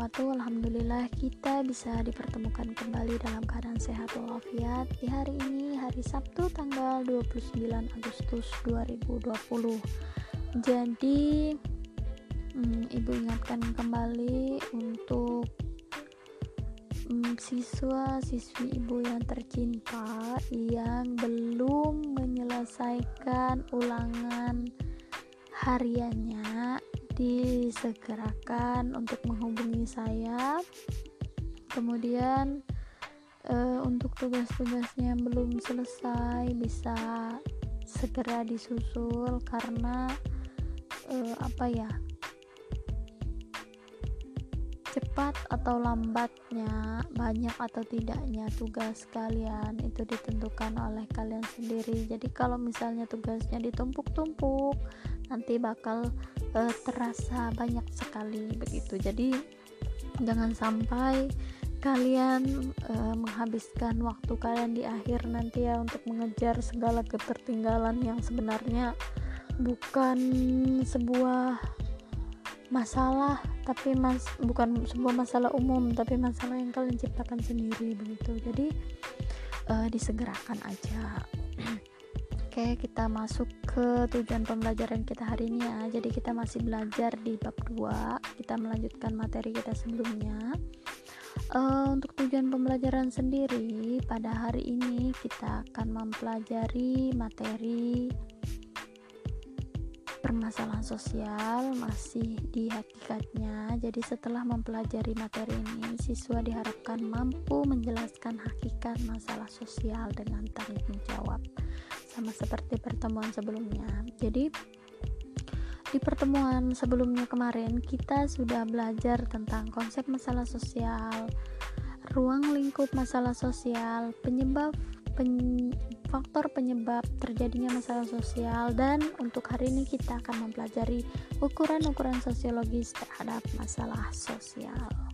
wabarakatuh. Alhamdulillah kita bisa dipertemukan kembali dalam keadaan sehat walafiat Di hari ini hari Sabtu tanggal 29 Agustus 2020 Jadi hmm, Ibu ingatkan kembali untuk hmm, siswa-siswi Ibu yang tercinta Yang belum menyelesaikan ulangan hariannya disegerakan untuk menghubungi saya. Kemudian uh, untuk tugas-tugasnya yang belum selesai bisa segera disusul karena uh, apa ya cepat atau lambatnya banyak atau tidaknya tugas kalian itu ditentukan oleh kalian sendiri. Jadi kalau misalnya tugasnya ditumpuk-tumpuk nanti bakal uh, terasa banyak sekali begitu. Jadi jangan sampai kalian uh, menghabiskan waktu kalian di akhir nanti ya untuk mengejar segala ketertinggalan yang sebenarnya bukan sebuah masalah tapi mas bukan sebuah masalah umum tapi masalah yang kalian ciptakan sendiri begitu. Jadi uh, disegerakan aja Oke, kita masuk ke tujuan pembelajaran kita hari ini ya. Jadi kita masih belajar di bab 2. Kita melanjutkan materi kita sebelumnya. Uh, untuk tujuan pembelajaran sendiri pada hari ini kita akan mempelajari materi permasalahan sosial masih di hakikatnya. Jadi setelah mempelajari materi ini, siswa diharapkan mampu menjelaskan hakikat masalah sosial dengan tanggung jawab sama seperti pertemuan sebelumnya. Jadi di pertemuan sebelumnya kemarin kita sudah belajar tentang konsep masalah sosial, ruang lingkup masalah sosial, penyebab pen, faktor penyebab terjadinya masalah sosial dan untuk hari ini kita akan mempelajari ukuran-ukuran sosiologis terhadap masalah sosial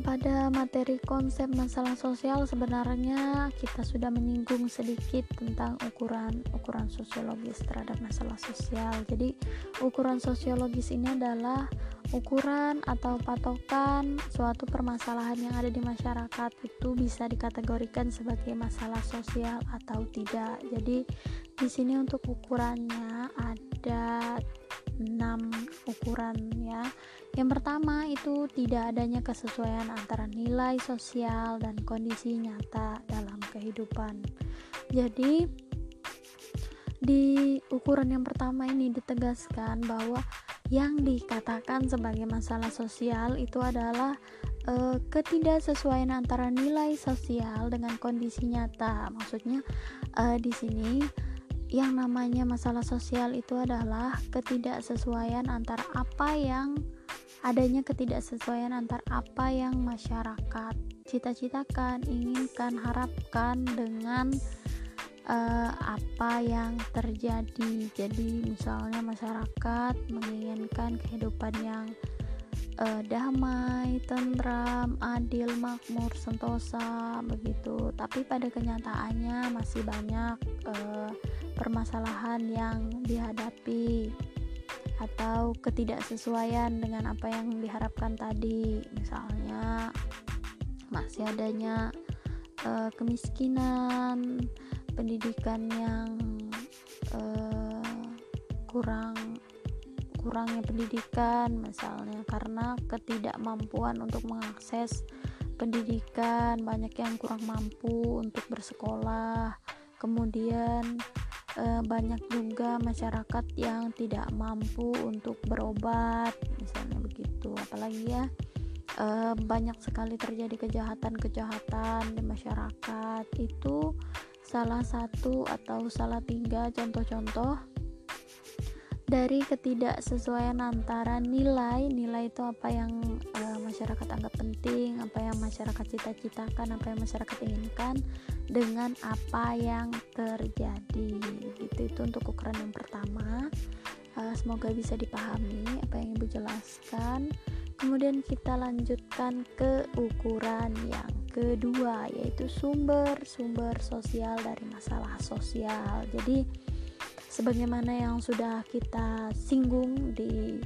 pada materi konsep masalah sosial sebenarnya kita sudah menyinggung sedikit tentang ukuran ukuran sosiologis terhadap masalah sosial. Jadi ukuran sosiologis ini adalah ukuran atau patokan suatu permasalahan yang ada di masyarakat itu bisa dikategorikan sebagai masalah sosial atau tidak. Jadi di sini untuk ukurannya ada 6 ukuran ya. Yang pertama itu tidak adanya kesesuaian antara nilai sosial dan kondisi nyata dalam kehidupan. Jadi di ukuran yang pertama ini ditegaskan bahwa yang dikatakan sebagai masalah sosial itu adalah e, ketidaksesuaian antara nilai sosial dengan kondisi nyata. Maksudnya e, di sini yang namanya masalah sosial itu adalah ketidaksesuaian antara apa yang adanya ketidaksesuaian antara apa yang masyarakat cita-citakan, inginkan, harapkan dengan uh, apa yang terjadi. Jadi, misalnya masyarakat menginginkan kehidupan yang uh, damai, tentram, adil, makmur, sentosa, begitu. Tapi pada kenyataannya masih banyak uh, permasalahan yang dihadapi atau ketidaksesuaian dengan apa yang diharapkan tadi. Misalnya masih adanya uh, kemiskinan pendidikan yang uh, kurang kurangnya pendidikan misalnya. Karena ketidakmampuan untuk mengakses pendidikan banyak yang kurang mampu untuk bersekolah. Kemudian e, banyak juga masyarakat yang tidak mampu untuk berobat misalnya begitu. Apalagi ya e, banyak sekali terjadi kejahatan-kejahatan di masyarakat. Itu salah satu atau salah tiga contoh-contoh dari ketidaksesuaian antara nilai nilai itu apa yang uh, masyarakat anggap penting apa yang masyarakat cita-citakan apa yang masyarakat inginkan dengan apa yang terjadi. Gitu itu untuk ukuran yang pertama. Uh, semoga bisa dipahami apa yang ibu jelaskan. Kemudian kita lanjutkan ke ukuran yang kedua yaitu sumber-sumber sosial dari masalah sosial. Jadi sebagaimana yang sudah kita singgung di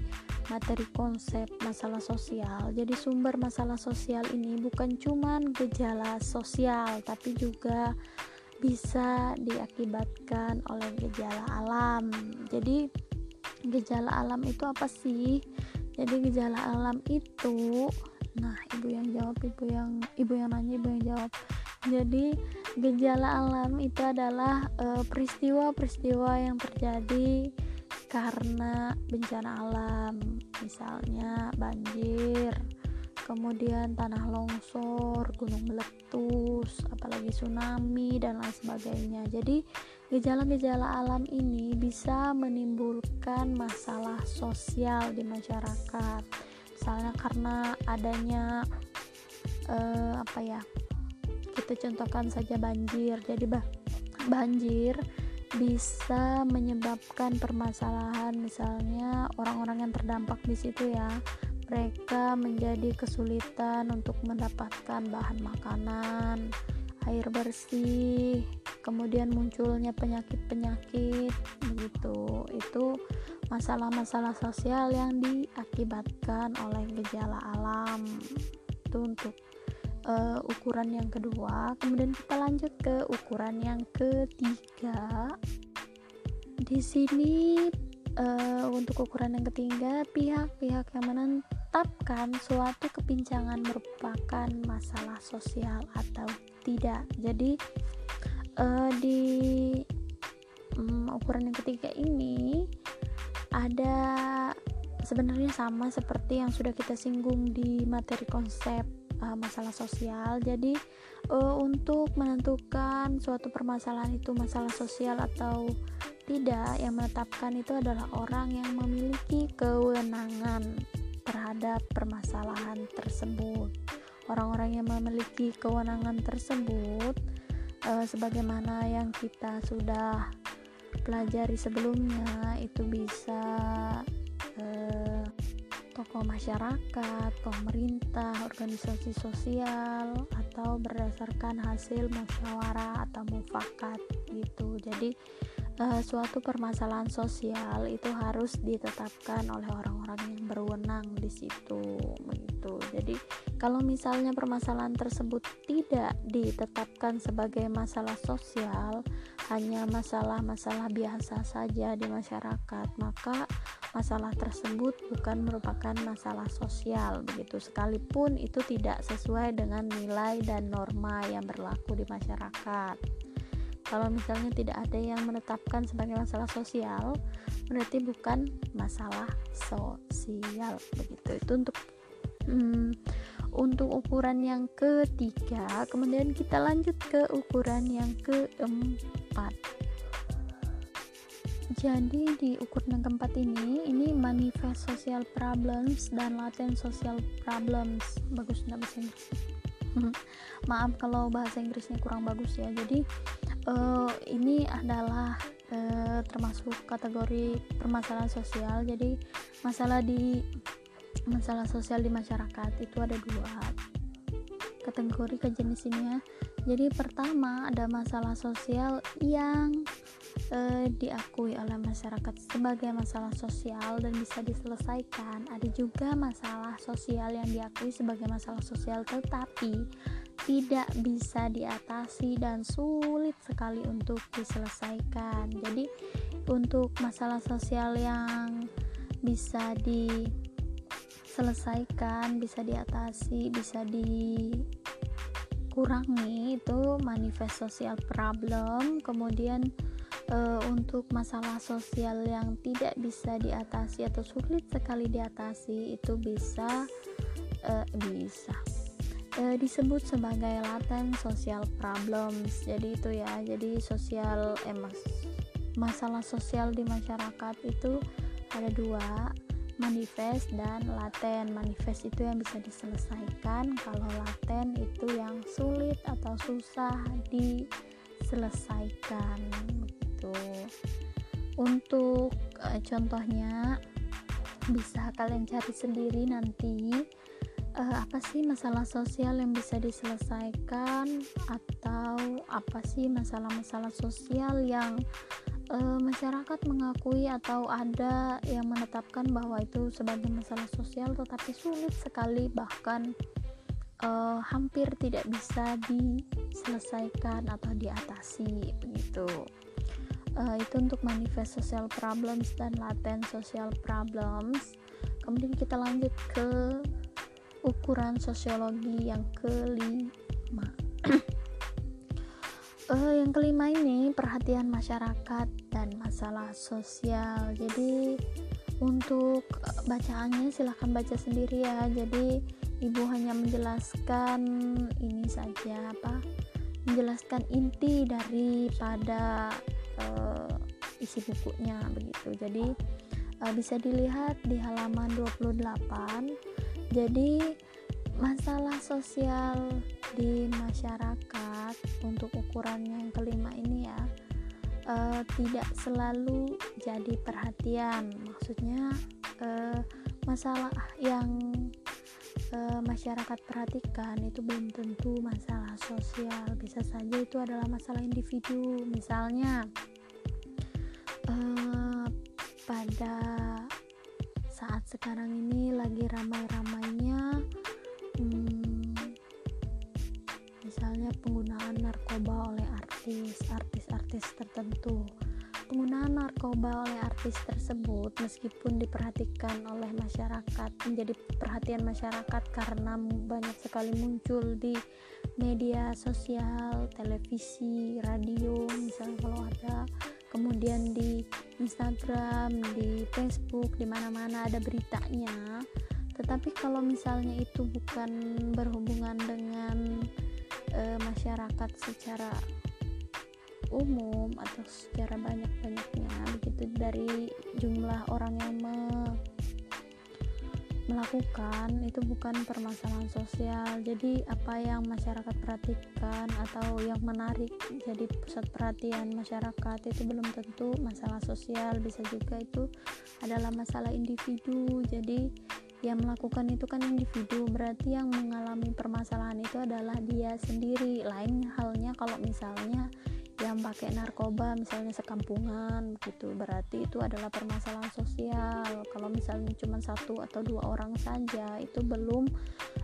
materi konsep masalah sosial. Jadi sumber masalah sosial ini bukan cuman gejala sosial tapi juga bisa diakibatkan oleh gejala alam. Jadi gejala alam itu apa sih? Jadi gejala alam itu nah ibu yang jawab ibu yang ibu yang nanya ibu yang jawab jadi gejala alam itu adalah eh, peristiwa-peristiwa yang terjadi karena bencana alam. Misalnya banjir kemudian tanah longsor gunung meletus apalagi tsunami dan lain sebagainya. Jadi gejala-gejala alam ini bisa menimbulkan masalah sosial di masyarakat. Misalnya karena adanya uh, apa ya kita contohkan saja banjir. Jadi bah banjir bisa menyebabkan permasalahan. Misalnya orang-orang yang terdampak di situ ya mereka menjadi kesulitan untuk mendapatkan bahan makanan air bersih kemudian munculnya penyakit-penyakit begitu. Itu masalah-masalah sosial yang diakibatkan oleh gejala alam. Itu untuk uh, ukuran yang kedua kemudian kita lanjut ke ukuran yang ketiga. Di sini uh, untuk ukuran yang ketiga pihak-pihak yang menetapkan suatu kepincangan merupakan masalah sosial atau tidak. Jadi uh, di um, ukuran yang ketiga ini ada sebenarnya sama seperti yang sudah kita singgung di materi konsep uh, masalah sosial. Jadi uh, untuk menentukan suatu permasalahan itu masalah sosial atau tidak, yang menetapkan itu adalah orang yang memiliki kewenangan terhadap permasalahan tersebut. Orang-orang yang memiliki kewenangan tersebut uh, sebagaimana yang kita sudah pelajari sebelumnya itu bisa tokoh masyarakat, pemerintah, organisasi sosial, atau berdasarkan hasil musyawarah atau mufakat gitu. Jadi uh, suatu permasalahan sosial itu harus ditetapkan oleh orang-orang yang berwenang di situ begitu. Jadi kalau misalnya permasalahan tersebut tidak ditetapkan sebagai masalah sosial, hanya masalah-masalah biasa saja di masyarakat, maka masalah tersebut bukan merupakan masalah sosial begitu. Sekalipun itu tidak sesuai dengan nilai dan norma yang berlaku di masyarakat. Kalau misalnya tidak ada yang menetapkan sebagai masalah sosial berarti bukan masalah sosial begitu. Itu untuk hmm, untuk ukuran yang ketiga. Kemudian kita lanjut ke ukuran yang keempat jadi di ukuran keempat ini ini manifest social problems dan latent social problems. Bagus nggak bahasa Inggris? Maaf kalau bahasa Inggrisnya kurang bagus ya. Jadi uh, ini adalah uh, termasuk kategori permasalahan sosial. Jadi masalah di masalah sosial di masyarakat itu ada dua kategori kejenisnya jadi pertama ada masalah sosial yang eh, diakui oleh masyarakat sebagai masalah sosial dan bisa diselesaikan. Ada juga masalah sosial yang diakui sebagai masalah sosial tetapi tidak bisa diatasi dan sulit sekali untuk diselesaikan. Jadi untuk masalah sosial yang bisa diselesaikan, bisa diatasi, bisa dikurangi itu manifest social problem. Kemudian uh, untuk masalah sosial yang tidak bisa diatasi atau sulit sekali diatasi itu bisa uh, bisa uh, disebut sebagai latent social problems. Jadi itu ya jadi sosial eh, mas, masalah sosial di masyarakat itu ada dua manifest dan laten. Manifest itu yang bisa diselesaikan kalau laten itu yang sulit atau susah diselesaikan gitu. Untuk uh, contohnya bisa kalian cari sendiri nanti uh, apa sih masalah sosial yang bisa diselesaikan atau apa sih masalah-masalah sosial yang uh, masyarakat mengakui atau ada yang menetapkan bahwa itu sebagai masalah sosial tetapi sulit sekali bahkan uh, hampir tidak bisa diselesaikan atau diatasi begitu uh, itu untuk manifest social problems dan latent social problems. Kemudian kita lanjut ke ukuran sosiologi yang kelima. Uh, yang kelima ini perhatian masyarakat dan masalah sosial. Jadi untuk bacaannya silahkan baca sendiri ya. Jadi ibu hanya menjelaskan ini saja apa? Menjelaskan inti daripada uh, isi bukunya begitu. Jadi uh, bisa dilihat di halaman 28 jadi masalah sosial di masyarakat untuk ukurannya yang kelima ini ya uh, tidak selalu jadi perhatian. Maksudnya uh, masalah yang masyarakat perhatikan itu belum tentu masalah sosial. Bisa saja itu adalah masalah individu misalnya e, pada saat sekarang ini lagi ramai-ramainya hmm, misalnya penggunaan narkoba oleh artis artis-artis tertentu. Penggunaan narkoba oleh artis tersebut meskipun diperhatikan oleh masyarakat menjadi perhatian masyarakat karena banyak sekali muncul di media sosial, televisi, radio misalnya kalau ada kemudian di Instagram, di Facebook, di mana-mana ada beritanya. Tetapi kalau misalnya itu bukan berhubungan dengan e, masyarakat secara umum atau secara banyak-banyaknya begitu dari jumlah orang yang melakukan itu bukan permasalahan sosial. Jadi apa yang masyarakat perhatikan atau yang menarik jadi pusat perhatian masyarakat itu belum tentu masalah sosial. Bisa juga itu adalah masalah individu. Jadi yang melakukan itu kan individu. Berarti yang mengalami permasalahan itu adalah dia sendiri. Lain halnya kalau misalnya yang pakai narkoba misalnya sekampungan gitu. Berarti itu adalah permasalahan sosial. Kalau misalnya cuma satu atau dua orang saja itu belum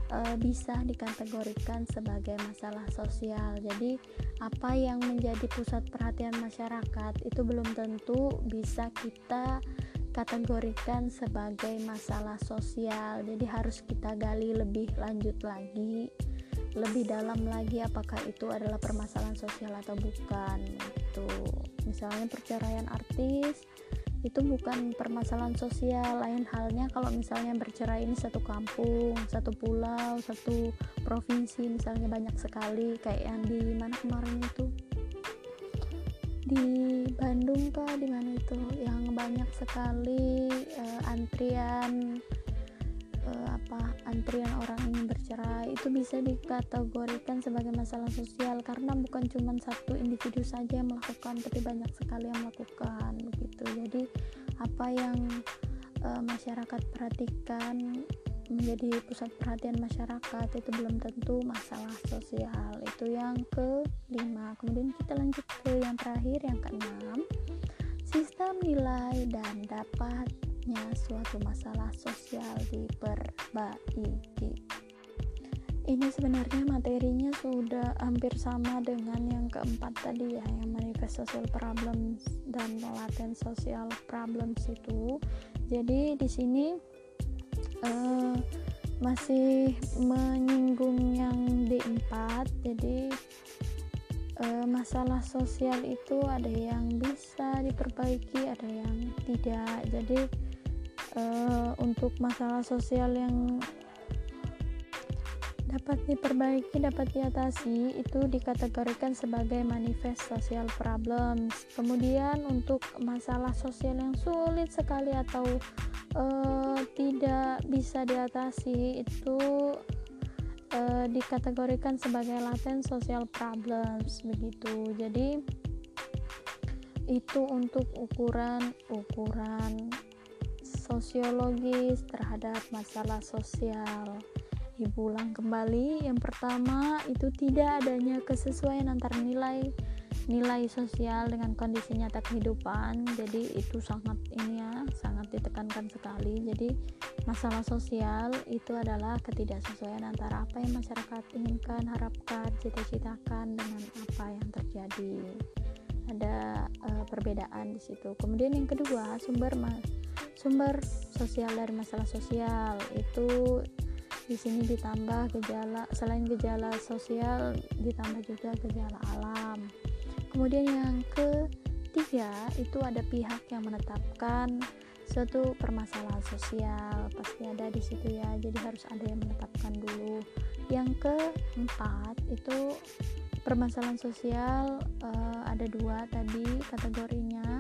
e, bisa dikategorikan sebagai masalah sosial. Jadi apa yang menjadi pusat perhatian masyarakat itu belum tentu bisa kita kategorikan sebagai masalah sosial. Jadi harus kita gali lebih lanjut lagi lebih dalam lagi apakah itu adalah permasalahan sosial atau bukan itu misalnya perceraian artis itu bukan permasalahan sosial lain halnya kalau misalnya bercerai ini satu kampung satu pulau satu provinsi misalnya banyak sekali kayak yang di mana kemarin itu? Di Bandung kah di mana itu? Yang banyak sekali uh, antrian uh, apa antrian orang ingin bercerai itu bisa dikategorikan sebagai masalah sosial. Karena bukan cuma satu individu saja yang melakukan tapi banyak sekali yang melakukan begitu jadi apa yang uh, masyarakat perhatikan menjadi pusat perhatian masyarakat itu belum tentu masalah sosial. Itu yang kelima. Kemudian kita lanjut ke yang terakhir yang keenam. Sistem nilai dan dapat suatu masalah sosial diperbaiki. Ini sebenarnya materinya sudah hampir sama dengan yang keempat tadi ya yang manifest social problems dan latent social problems itu. Jadi di sini uh, masih menyinggung yang D4 jadi uh, masalah sosial itu ada yang bisa diperbaiki ada yang tidak. Jadi uh, untuk masalah sosial yang dapat diperbaiki, dapat diatasi, itu dikategorikan sebagai manifest social problems. Kemudian untuk masalah sosial yang sulit sekali atau uh, tidak bisa diatasi, itu uh, dikategorikan sebagai latent social problems begitu. Jadi itu untuk ukuran ukuran sosiologis terhadap masalah sosial. Ibu ulang kembali, yang pertama itu tidak adanya kesesuaian antara nilai nilai sosial dengan kondisi nyata kehidupan. Jadi itu sangat ini ya sangat ditekankan sekali. Jadi masalah sosial itu adalah ketidaksesuaian antara apa yang masyarakat inginkan harapkan cita-citakan dengan apa yang terjadi. Ada uh, perbedaan di situ. Kemudian yang kedua sumber sumber sosial dari masalah sosial. Itu di sini ditambah gejala selain gejala sosial ditambah juga gejala alam. Kemudian yang ketiga itu ada pihak yang menetapkan suatu permasalahan sosial. Pasti ada di situ ya jadi harus ada yang menetapkan dulu. Yang keempat itu permasalahan sosial uh, ada dua tadi kategorinya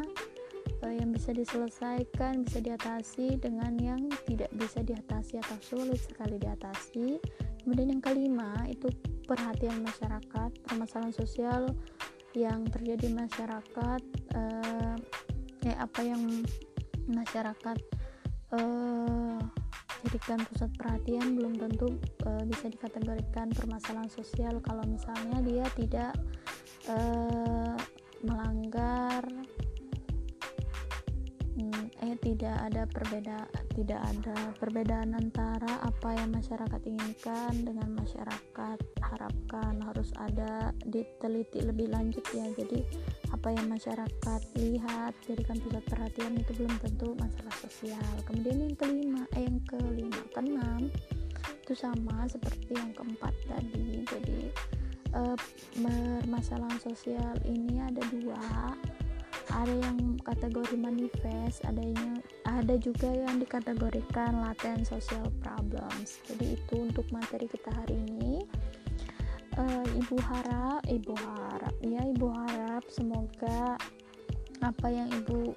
yang bisa diselesaikan bisa diatasi dengan yang tidak bisa diatasi atau sulit sekali diatasi. Kemudian yang kelima itu perhatian masyarakat permasalahan sosial yang terjadi masyarakat uh, ya apa yang masyarakat uh, jadikan pusat perhatian belum tentu uh, bisa dikategorikan permasalahan sosial. Kalau misalnya dia tidak uh, melanggar eh tidak ada perbedaan tidak ada perbedaan antara apa yang masyarakat inginkan dengan masyarakat harapkan. Harus ada diteliti lebih lanjut ya. Jadi apa yang masyarakat lihat jadikan pusat perhatian itu belum tentu masalah sosial. Kemudian yang kelima eh yang kelima keenam itu sama seperti yang keempat tadi. Jadi eh, permasalahan sosial ini ada dua ada yang kategori manifest adanya ada juga yang dikategorikan latent social problems. Jadi itu untuk materi kita hari ini. Uh, ibu harap ibu harap. Ya ibu harap semoga apa yang ibu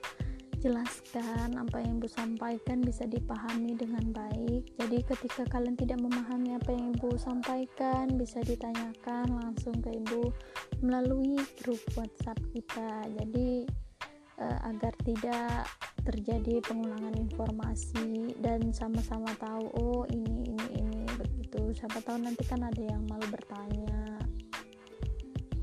jelaskan apa yang ibu sampaikan bisa dipahami dengan baik. Jadi ketika kalian tidak memahami apa yang ibu sampaikan bisa ditanyakan langsung ke ibu melalui grup whatsapp kita. Jadi uh, agar tidak terjadi pengulangan informasi dan sama-sama tahu oh ini ini ini begitu. Siapa tahu nanti kan ada yang malu bertanya.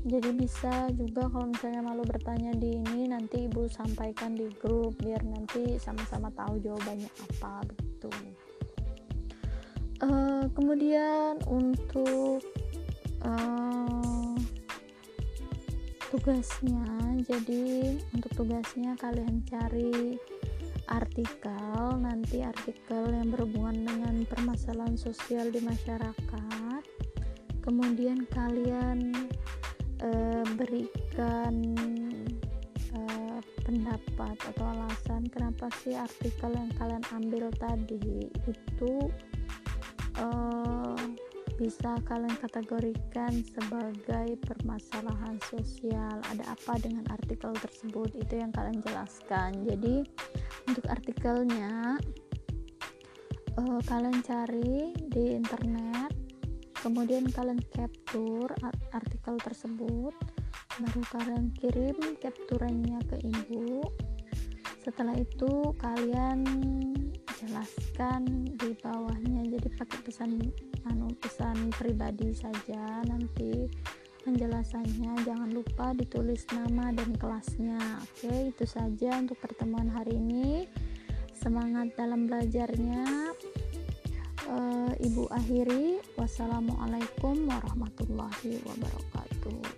Jadi bisa juga kalau misalnya malu bertanya di ini nanti ibu sampaikan di grup biar nanti sama-sama tahu jawabannya apa begitu. Uh, kemudian untuk uh, tugasnya jadi untuk tugasnya kalian cari artikel nanti artikel yang berhubungan dengan permasalahan sosial di masyarakat. Kemudian kalian e, berikan e, pendapat atau alasan kenapa sih artikel yang kalian ambil tadi itu e, bisa kalian kategorikan sebagai permasalahan sosial? Ada apa dengan artikel tersebut? Itu yang kalian jelaskan. Jadi untuk artikelnya uh, kalian cari di internet kemudian kalian capture artikel tersebut baru kalian kirim capturannya ke ibu. Setelah itu kalian jelaskan di bawahnya jadi pakai pesan anu pesan pribadi saja. Nanti penjelasannya jangan lupa ditulis nama dan kelasnya. Oke itu saja untuk pertemuan hari ini. Semangat dalam belajarnya. Uh, ibu akhiri. Wassalamualaikum warahmatullahi wabarakatuh